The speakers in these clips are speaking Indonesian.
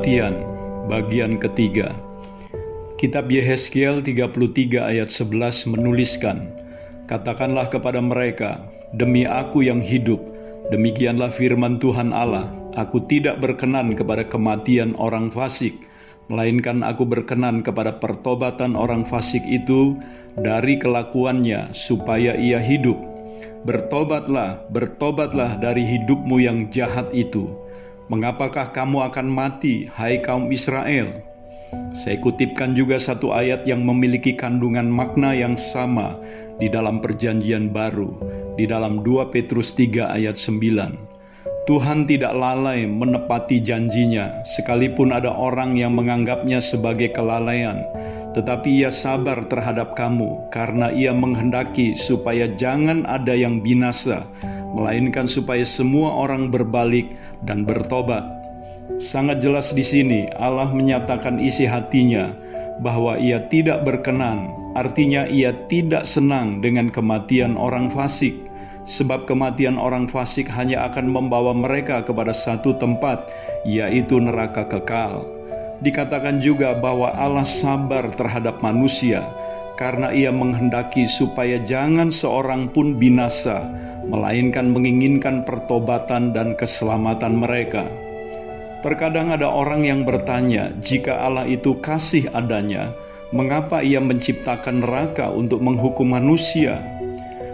Kematian bagian ketiga. Kitab Yehezkiel 33 ayat 11 menuliskan Katakanlah kepada mereka Demi aku yang hidup Demikianlah firman Tuhan Allah. Aku tidak berkenan kepada kematian orang fasik Melainkan aku berkenan kepada pertobatan orang fasik itu Dari kelakuannya supaya ia hidup. Bertobatlah, bertobatlah dari hidupmu yang jahat itu Mengapakah kamu akan mati, hai kaum Israel? Saya kutipkan juga satu ayat yang memiliki kandungan makna yang sama di dalam Perjanjian Baru, di dalam 2 Petrus 3 ayat 9. Tuhan tidak lalai menepati janjinya, sekalipun ada orang yang menganggapnya sebagai kelalaian, tetapi ia sabar terhadap kamu karena ia menghendaki supaya jangan ada yang binasa, melainkan supaya semua orang berbalik dan bertobat. Sangat jelas di sini Allah menyatakan isi hatinya bahwa ia tidak berkenan, artinya ia tidak senang dengan kematian orang fasik, sebab kematian orang fasik hanya akan membawa mereka kepada satu tempat, yaitu neraka kekal. Dikatakan juga bahwa Allah sabar terhadap manusia karena ia menghendaki supaya jangan seorang pun binasa, melainkan menginginkan pertobatan dan keselamatan mereka. Terkadang ada orang yang bertanya, jika Allah itu kasih adanya, mengapa ia menciptakan neraka untuk menghukum manusia?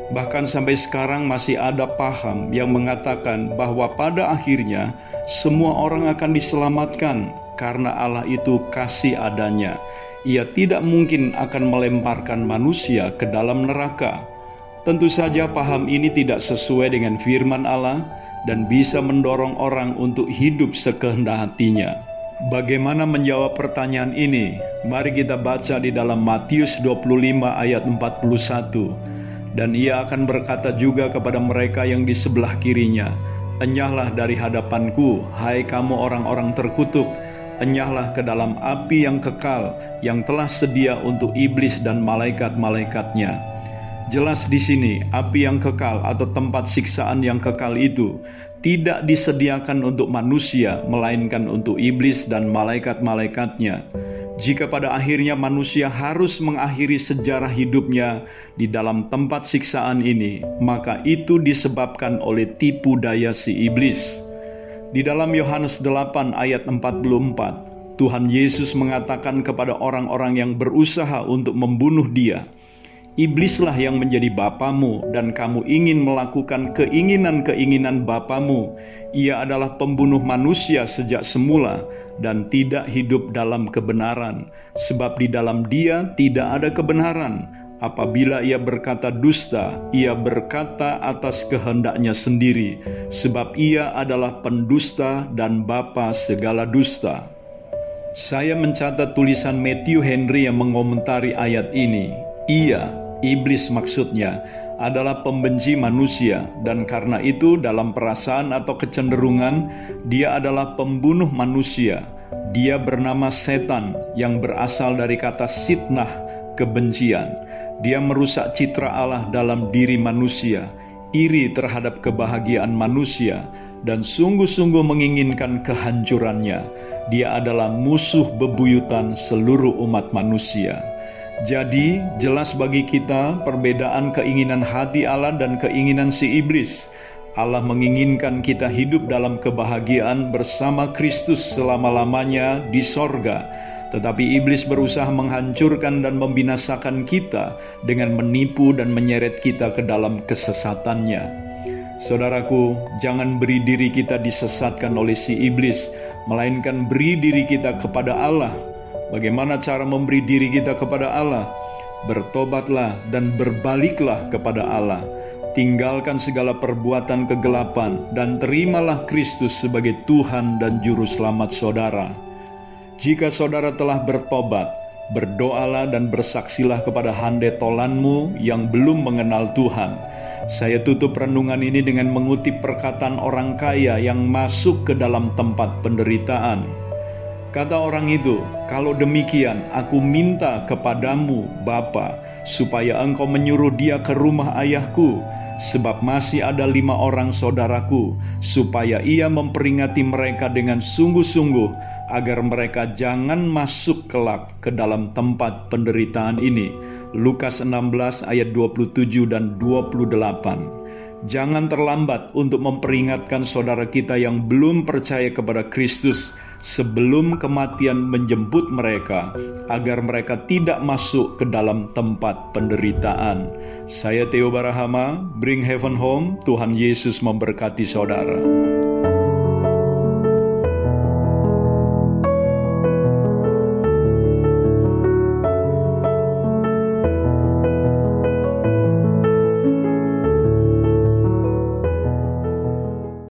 Bahkan sampai sekarang masih ada paham yang mengatakan bahwa pada akhirnya semua orang akan diselamatkan karena Allah itu kasih adanya. Ia tidak mungkin akan melemparkan manusia ke dalam neraka. Tentu saja paham ini tidak sesuai dengan firman Allah dan bisa mendorong orang untuk hidup sekehendak hatinya. Bagaimana menjawab pertanyaan ini? Mari kita baca di dalam Matius 25 ayat 41. Dan ia akan berkata juga kepada mereka yang di sebelah kirinya, Enyahlah dari hadapanku, hai kamu orang-orang terkutuk, enyahlah ke dalam api yang kekal yang telah sedia untuk iblis dan malaikat-malaikatnya Jelas di sini, api yang kekal atau tempat siksaan yang kekal itu tidak disediakan untuk manusia, melainkan untuk iblis dan malaikat-malaikatnya. Jika pada akhirnya manusia harus mengakhiri sejarah hidupnya di dalam tempat siksaan ini, maka itu disebabkan oleh tipu daya si iblis. Di dalam Yohanes 8 ayat 44, Tuhan Yesus mengatakan kepada orang-orang yang berusaha untuk membunuh dia, Iblislah yang menjadi bapamu dan kamu ingin melakukan keinginan-keinginan bapamu. Ia adalah pembunuh manusia sejak semula dan tidak hidup dalam kebenaran, sebab di dalam dia tidak ada kebenaran. Apabila ia berkata dusta, ia berkata atas kehendaknya sendiri, sebab ia adalah pendusta dan bapa segala dusta. Saya mencatat tulisan Matthew Henry yang mengomentari ayat ini. Ia Iblis maksudnya adalah pembenci manusia dan karena itu dalam perasaan atau kecenderungan dia adalah pembunuh manusia. Dia bernama setan yang berasal dari kata sitnah, kebencian. Dia merusak citra Allah dalam diri manusia, iri terhadap kebahagiaan manusia, dan sungguh-sungguh menginginkan kehancurannya. Dia adalah musuh bebuyutan seluruh umat manusia. Jadi, jelas bagi kita perbedaan keinginan hati Allah dan keinginan si iblis. Allah menginginkan kita hidup dalam kebahagiaan bersama Kristus selama-lamanya di sorga. Tetapi iblis berusaha menghancurkan dan membinasakan kita dengan menipu dan menyeret kita ke dalam kesesatannya. Saudaraku, jangan beri diri kita disesatkan oleh si iblis, melainkan beri diri kita kepada Allah Bagaimana cara memberi diri kita kepada Allah? Bertobatlah dan berbaliklah kepada Allah. Tinggalkan segala perbuatan kegelapan dan terimalah Kristus sebagai Tuhan dan Juru Selamat saudara. Jika saudara telah bertobat, berdoalah dan bersaksilah kepada hande tolanmu yang belum mengenal Tuhan. Saya tutup renungan ini dengan mengutip perkataan orang kaya yang masuk ke dalam tempat penderitaan. Kata orang itu, "Kalau demikian, aku minta kepadamu, Bapa, supaya engkau menyuruh dia ke rumah ayahku, sebab masih ada lima orang saudaraku, supaya ia memperingati mereka dengan sungguh-sungguh, agar mereka jangan masuk kelak ke dalam tempat penderitaan ini. Lukas 16 ayat 27 dan 28. Jangan terlambat untuk memperingatkan saudara kita yang belum percaya kepada Kristus sebelum kematian menjemput mereka, agar mereka tidak masuk ke dalam tempat penderitaan. Saya Theo Barahama, Bring Heaven Home. Tuhan Yesus memberkati saudara.